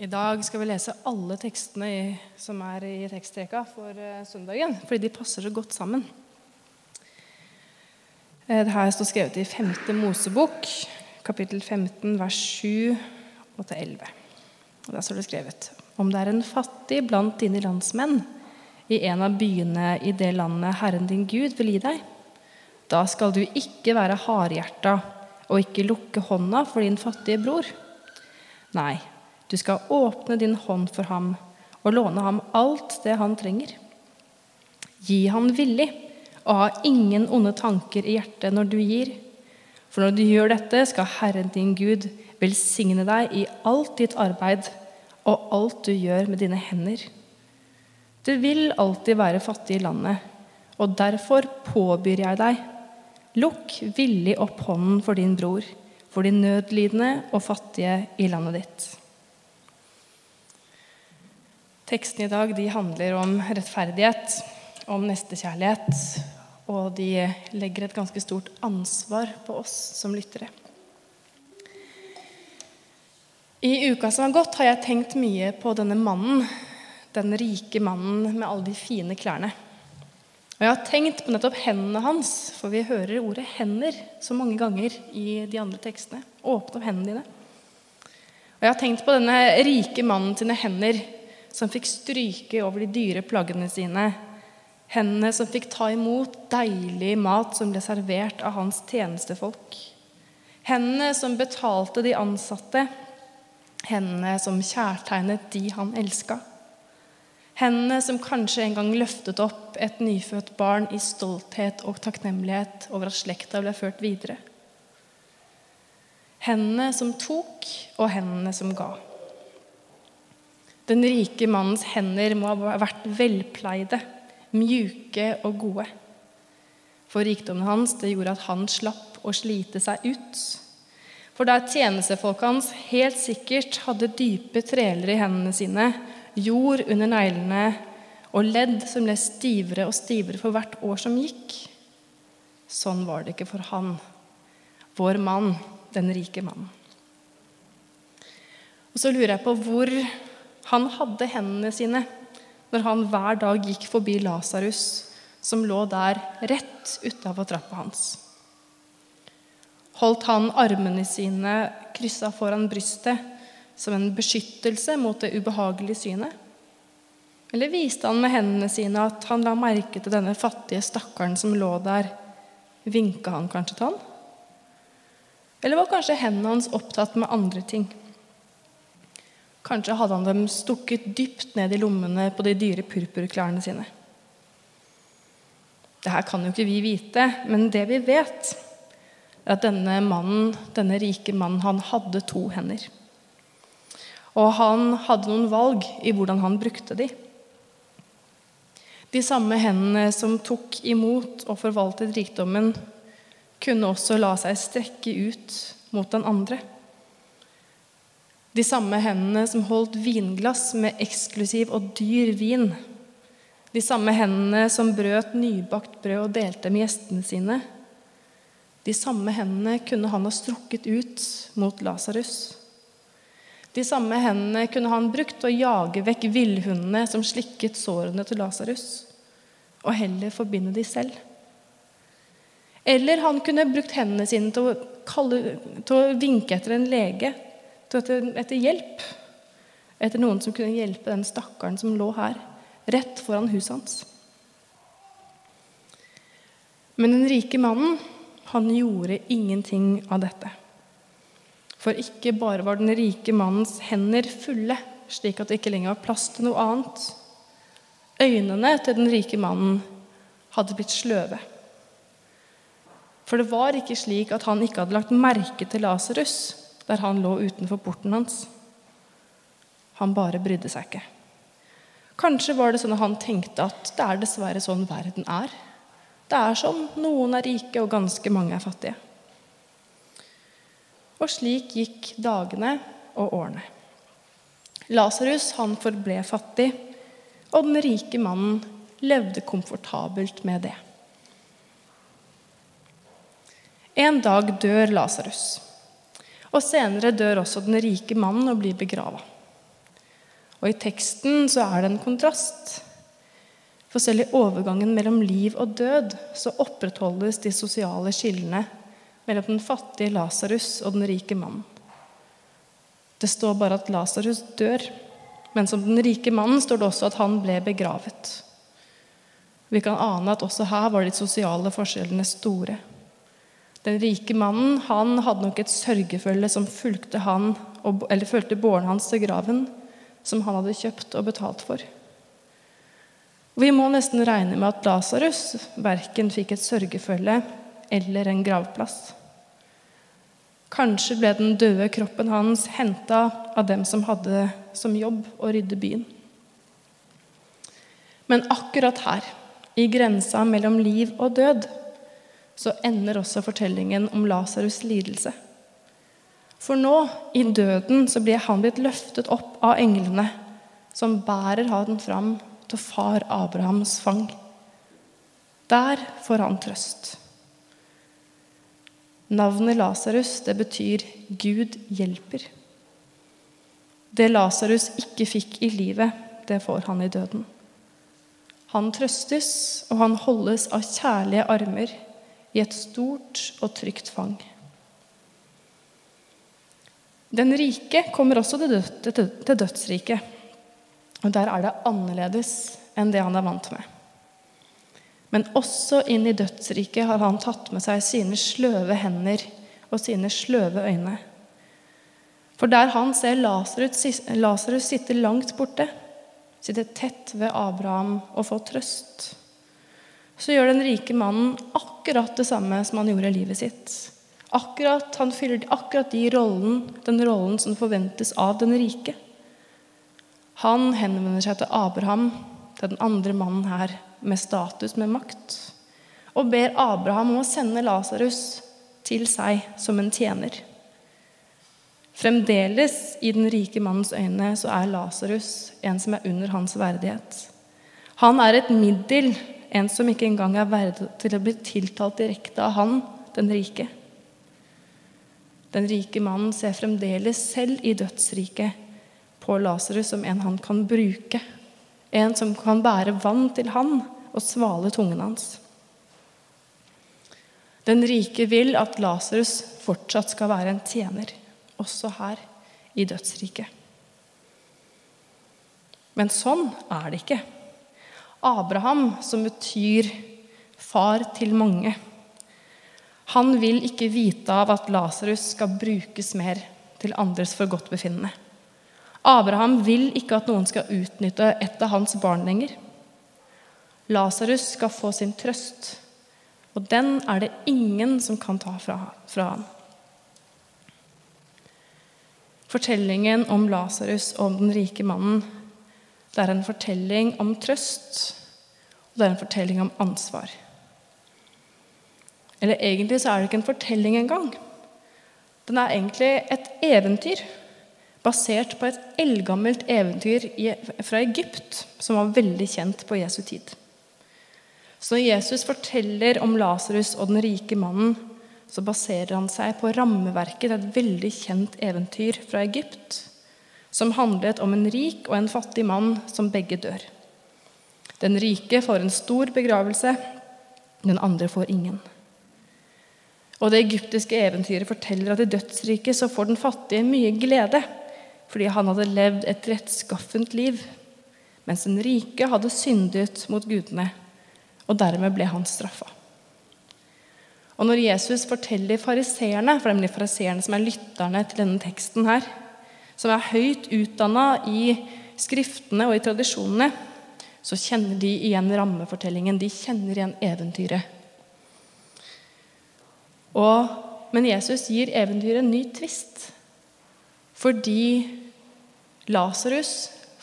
I dag skal vi lese alle tekstene i, som er i tekstreka for uh, søndagen, fordi de passer så godt sammen. Uh, det her står skrevet i 5. Mosebok, kapittel 15, vers 7 og til 11. Og Der står det skrevet om det er en fattig blant dine landsmenn i en av byene i det landet Herren din Gud vil gi deg, da skal du ikke være hardhjerta og ikke lukke hånda for din fattige bror. Nei, du skal åpne din hånd for ham og låne ham alt det han trenger. Gi ham villig, og ha ingen onde tanker i hjertet når du gir. For når du gjør dette, skal Herren din Gud velsigne deg i alt ditt arbeid og alt du gjør med dine hender. Du vil alltid være fattig i landet, og derfor påbyr jeg deg, lukk villig opp hånden for din bror, for de nødlidende og fattige i landet ditt. Tekstene i dag handler om rettferdighet, om nestekjærlighet, og de legger et ganske stort ansvar på oss som lyttere. I uka som har gått, har jeg tenkt mye på denne mannen, den rike mannen med alle de fine klærne. Og jeg har tenkt på nettopp hendene hans, for vi hører ordet 'hender' så mange ganger i de andre tekstene. Åpne opp hendene dine. Og jeg har tenkt på denne rike mannen sine hender som fikk stryke over de dyre plaggene sine. Hendene som fikk ta imot deilig mat som ble servert av hans tjenestefolk. Hendene som betalte de ansatte. Hendene som kjærtegnet de han elska. Hendene som kanskje en gang løftet opp et nyfødt barn i stolthet og takknemlighet over at slekta ble ført videre. Hendene som tok, og hendene som ga. Den rike mannens hender må ha vært velpleide, mjuke og gode. For rikdommen hans det gjorde at han slapp å slite seg ut. For der tjenestefolket hans helt sikkert hadde dype treler i hendene sine, jord under neglene og ledd som ble stivere og stivere for hvert år som gikk, sånn var det ikke for han, vår mann, den rike mannen. Og så lurer jeg på hvor han hadde hendene sine når han hver dag gikk forbi Lasarus, som lå der rett utafor trappa hans. Holdt han armene sine kryssa foran brystet som en beskyttelse mot det ubehagelige synet? Eller viste han med hendene sine at han la merke til denne fattige stakkaren som lå der? Vinka han kanskje til han? Eller var kanskje hendene hans opptatt med andre ting? Kanskje hadde han dem stukket dypt ned i lommene på de dyre purpurklærne sine. Det her kan jo ikke vi vite, men det vi vet, er at denne mannen, denne rike mannen, han hadde to hender. Og han hadde noen valg i hvordan han brukte de. De samme hendene som tok imot og forvaltet rikdommen, kunne også la seg strekke ut mot den andre. De samme hendene som holdt vinglass med eksklusiv og dyr vin. De samme hendene som brøt nybakt brød og delte med gjestene sine. De samme hendene kunne han ha strukket ut mot Lasarus. De samme hendene kunne han brukt å jage vekk villhundene som slikket sårene til Lasarus, og heller forbinde de selv. Eller han kunne brukt hendene sine til å, kalle, til å vinke etter en lege etter, etter hjelp. Etter noen som kunne hjelpe den stakkaren som lå her, rett foran huset hans. Men den rike mannen, han gjorde ingenting av dette. For ikke bare var den rike mannens hender fulle, slik at det ikke lenger var plass til noe annet. Øynene til den rike mannen hadde blitt sløve. For det var ikke slik at han ikke hadde lagt merke til Lasarus, der han lå utenfor porten hans. Han bare brydde seg ikke. Kanskje var det sånn at han tenkte at det er dessverre sånn verden er. Det er sånn. Noen er rike, og ganske mange er fattige. Og slik gikk dagene og årene. Lasarus forble fattig, og den rike mannen levde komfortabelt med det. En dag dør Lasarus. Og senere dør også den rike mannen og blir begrava. Og i teksten så er det en kontrast. For selv i overgangen mellom liv og død så opprettholdes de sosiale skillene mellom den fattige Lasarus og den rike mannen. Det står bare at Lasarus dør, men som den rike mannen står det også at han ble begravet. Vi kan ane at også her var de sosiale forskjellene store. Den rike mannen han hadde nok et sørgefølge som fulgte han, eller fulgte båren hans til graven, som han hadde kjøpt og betalt for. Vi må nesten regne med at Lasarus verken fikk et sørgefølge eller en gravplass. Kanskje ble den døde kroppen hans henta av dem som hadde som jobb å rydde byen. Men akkurat her, i grensa mellom liv og død, så ender også fortellingen om Lasarus' lidelse. For nå, i døden, så blir han blitt løftet opp av englene, som bærer han fram til far Abrahams fang. Der får han trøst. Navnet Lasarus, betyr 'Gud hjelper'. Det Lasarus ikke fikk i livet, det får han i døden. Han trøstes, og han holdes av kjærlige armer i et stort og trygt fang. Den rike kommer også til dødsriket. Og der er det annerledes enn det han er vant med. Men også inn i dødsriket har han tatt med seg sine sløve hender og sine sløve øyne. For der han ser Lasarus sitte langt borte, sitte tett ved Abraham og få trøst, så gjør den rike mannen akkurat det samme som han gjorde i livet sitt. Akkurat, Han fyller akkurat de rollen, den rollen som forventes av den rike. Han henvender seg til Abraham, til den andre mannen her, med status, med makt, og ber Abraham om å sende Lasarus til seg som en tjener. Fremdeles, i den rike mannens øyne, så er Lasarus en som er under hans verdighet. Han er et middel, en som ikke engang er verdig til å bli tiltalt direkte av han, den rike. Den rike mannen ser fremdeles selv i dødsriket på Lasarus som en han kan bruke. En som kan bære vann til han og svale tungen hans. Den rike vil at Lasarus fortsatt skal være en tjener, også her i dødsriket. Men sånn er det ikke. Abraham, som betyr far til mange, han vil ikke vite av at Lasarus skal brukes mer til andres forgodtbefinnende. Abraham vil ikke at noen skal utnytte et av hans barn lenger. Lasarus skal få sin trøst, og den er det ingen som kan ta fra, fra ham. Fortellingen om Lasarus og om den rike mannen det er en fortelling om trøst, og det er en fortelling om ansvar. Eller egentlig så er det ikke en fortelling engang. Den er egentlig et eventyr basert på et eldgammelt eventyr fra Egypt som var veldig kjent på Jesu tid. Så når Jesus forteller om Lasarus og den rike mannen, så baserer han seg på rammeverket til et veldig kjent eventyr fra Egypt som handlet om en rik og en fattig mann som begge dør. Den rike får en stor begravelse, den andre får ingen. Og Det egyptiske eventyret forteller at i dødsriket så får den fattige mye glede fordi han hadde levd et rettskaffent liv, mens den rike hadde syndet mot gudene, og dermed ble han straffa. Og når Jesus forteller fariseerne, for det er nemlig fariseerne som er lytterne til denne teksten her, som er høyt utdanna i skriftene og i tradisjonene, så kjenner de igjen rammefortellingen. De kjenner igjen eventyret. Og, men Jesus gir eventyret en ny tvist. Fordi Lasarus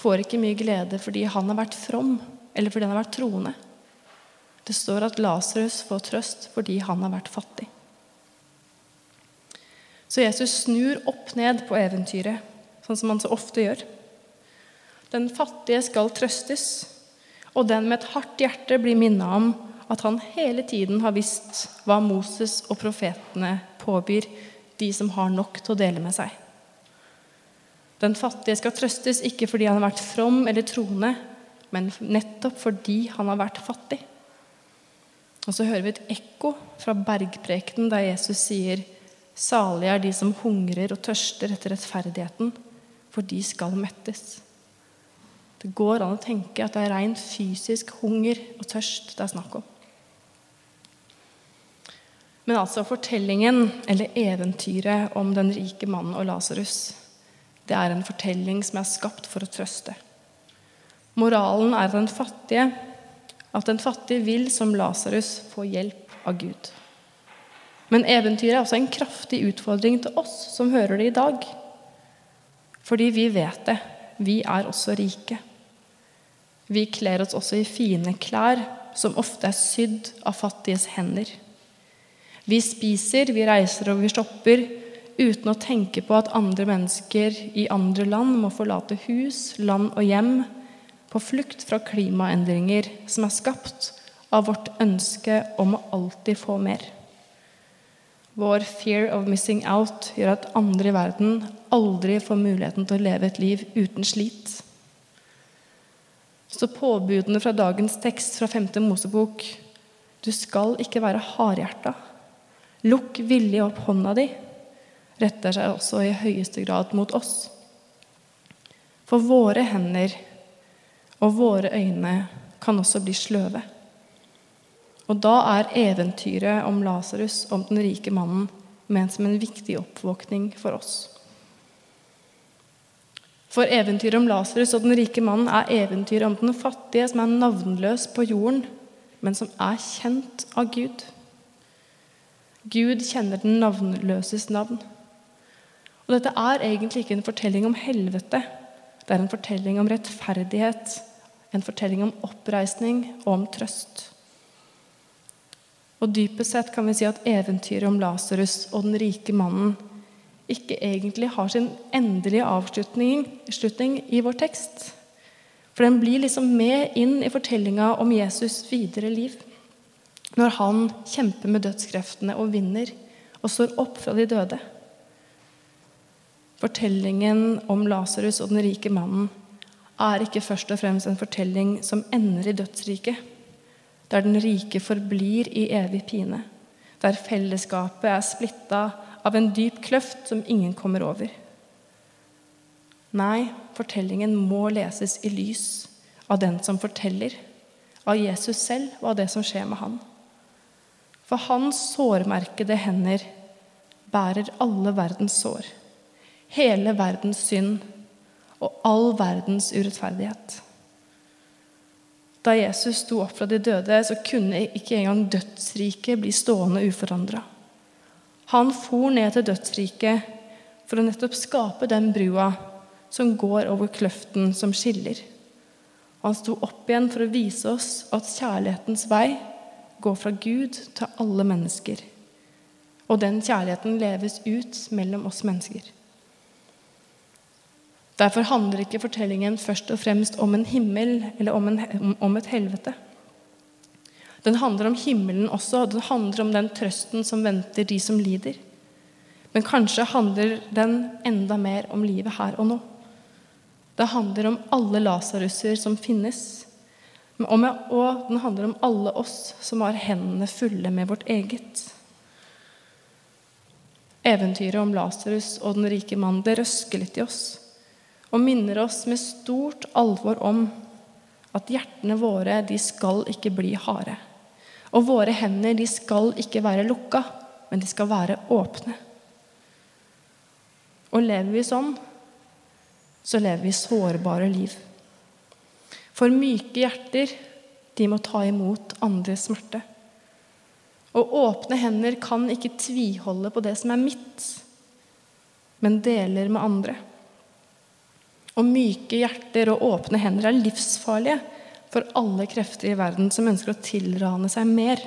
får ikke mye glede fordi han har vært from, eller fordi han har vært troende. Det står at Lasarus får trøst fordi han har vært fattig. Så Jesus snur opp ned på eventyret sånn som man så ofte gjør. Den fattige skal trøstes, og den med et hardt hjerte blir minnet om at han hele tiden har visst hva Moses og profetene påbyr de som har nok til å dele med seg. Den fattige skal trøstes ikke fordi han har vært from eller troende, men nettopp fordi han har vært fattig. Og så hører vi et ekko fra bergprekenen der Jesus sier Salige er de som hungrer og tørster etter rettferdigheten, for de skal mettes. Det går an å tenke at det er rent fysisk hunger og tørst det er snakk om. Men altså fortellingen, eller eventyret om den rike mannen og Lasarus, det er en fortelling som er skapt for å trøste. Moralen er den fattige, at den fattige vil, som Lasarus, få hjelp av Gud. Men eventyret er også en kraftig utfordring til oss som hører det i dag. Fordi vi vet det. Vi er også rike. Vi kler oss også i fine klær, som ofte er sydd av fattiges hender. Vi spiser, vi reiser og vi stopper uten å tenke på at andre mennesker i andre land må forlate hus, land og hjem på flukt fra klimaendringer som er skapt av vårt ønske om å alltid få mer. Vår fear of missing out gjør at andre i verden aldri får muligheten til å leve et liv uten slit. Så påbudene fra dagens tekst fra 5. Mosebok Du skal ikke være hardhjerta. Lukk villig opp hånda di retter seg også i høyeste grad mot oss. For våre hender og våre øyne kan også bli sløve. Og da er eventyret om Lasarus, om den rike mannen, ment som en viktig oppvåkning for oss. For eventyret om Lasarus og den rike mannen er eventyret om den fattige som er navnløs på jorden, men som er kjent av Gud. Gud kjenner den navnløses navn. Og dette er egentlig ikke en fortelling om helvete. Det er en fortelling om rettferdighet, en fortelling om oppreisning og om trøst. Og dypest sett kan vi si at eventyret om Lasarus og den rike mannen ikke egentlig har sin endelige avslutning i vår tekst. For den blir liksom med inn i fortellinga om Jesus' videre liv. Når han kjemper med dødskreftene og vinner og står opp fra de døde. Fortellingen om Lasarus og den rike mannen er ikke først og fremst en fortelling som ender i dødsriket der den rike forblir i evig pine, der fellesskapet er splitta av en dyp kløft som ingen kommer over. Nei, fortellingen må leses i lys av den som forteller, av Jesus selv og av det som skjer med han. For hans sårmerkede hender bærer alle verdens sår, hele verdens synd og all verdens urettferdighet. Da Jesus sto opp fra de døde, så kunne ikke engang dødsriket bli stående uforandra. Han for ned til dødsriket for å nettopp skape den brua som går over kløften som skiller. Han sto opp igjen for å vise oss at kjærlighetens vei går fra Gud til alle mennesker. Og den kjærligheten leves ut mellom oss mennesker. Derfor handler ikke fortellingen først og fremst om en himmel eller om, en, om et helvete. Den handler om himmelen også, den handler om den trøsten som venter de som lider. Men kanskje handler den enda mer om livet her og nå. Det handler om alle Lasarusser som finnes. Og den handler om alle oss som har hendene fulle med vårt eget. Eventyret om Lasarus og den rike mannen det røsker litt i oss og minner oss med stort alvor om at hjertene våre de skal ikke bli harde. Og våre hender de skal ikke være lukka, men de skal være åpne. Og lever vi sånn, så lever vi sårbare liv. For myke hjerter, de må ta imot andres smerte. Og åpne hender kan ikke tviholde på det som er mitt, men deler med andre. Og myke hjerter og åpne hender er livsfarlige for alle krefter i verden som ønsker å tilrane seg mer,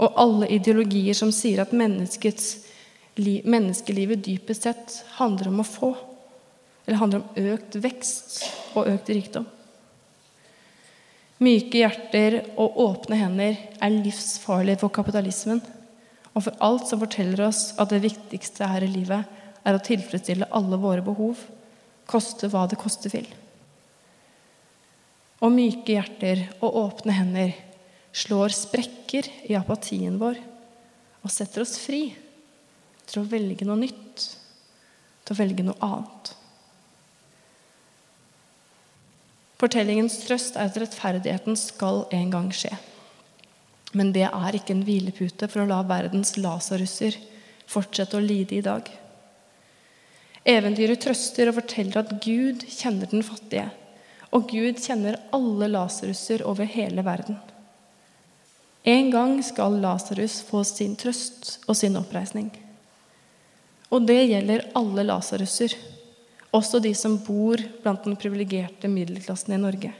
og alle ideologier som sier at menneskelivet dypest sett handler om å få, eller handler om økt vekst og økt rikdom. Myke hjerter og åpne hender er livsfarlige for kapitalismen og for alt som forteller oss at det viktigste her i livet er å tilfredsstille alle våre behov koste hva det koste vil. Og myke hjerter og åpne hender slår sprekker i apatien vår og setter oss fri til å velge noe nytt, til å velge noe annet. Fortellingens trøst er at rettferdigheten skal en gang skje. Men det er ikke en hvilepute for å la verdens lasarusser fortsette å lide i dag. Eventyret trøster og forteller at Gud kjenner den fattige, og Gud kjenner alle lasarusser over hele verden. En gang skal Lasarus få sin trøst og sin oppreisning. Og det gjelder alle lasarusser, også de som bor blant den privilegerte middelklassen i Norge.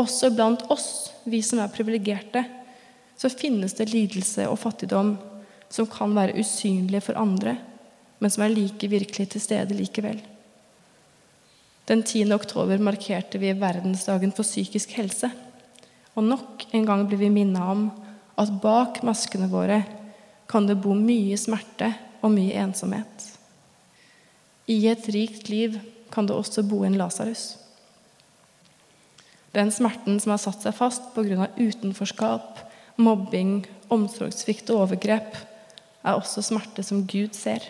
Også blant oss, vi som er privilegerte, så finnes det lidelse og fattigdom som kan være usynlige for andre, men som er like virkelig til stede likevel. Den 10. oktober markerte vi verdensdagen for psykisk helse. Og nok en gang ble vi minnet om at bak maskene våre kan det bo mye smerte og mye ensomhet. I et rikt liv kan det også bo en Lasarus. Den smerten som har satt seg fast pga. utenforskap, mobbing, omsorgssvikt og overgrep, er også smerte som Gud ser.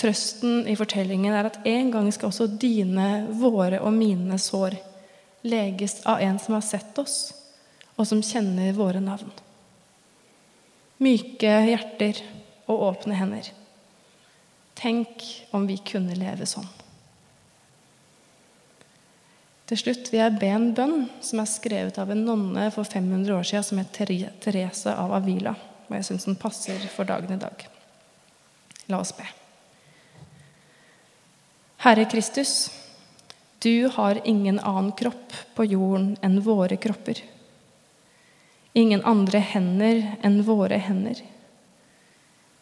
Trøsten i fortellingen er at en gang skal også dine, våre og mine sår leges av en som har sett oss, og som kjenner våre navn. Myke hjerter og åpne hender. Tenk om vi kunne leve sånn. Til slutt vil jeg be en bønn som er skrevet av en nonne for 500 år siden, som het Therese av Avila. Og jeg syns den passer for dagen i dag. La oss be. Herre Kristus, du har ingen annen kropp på jorden enn våre kropper. Ingen andre hender enn våre hender.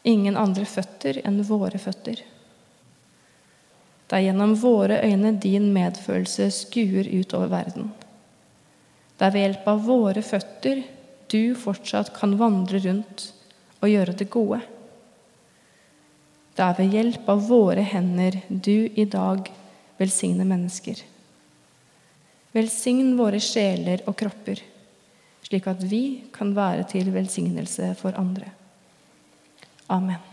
Ingen andre føtter enn våre føtter. Det er gjennom våre øyne din medfølelse skuer utover verden. Det er ved hjelp av våre føtter du fortsatt kan vandre rundt og gjøre det gode. Det er ved hjelp av våre hender du i dag velsigner mennesker. Velsign våre sjeler og kropper, slik at vi kan være til velsignelse for andre. Amen.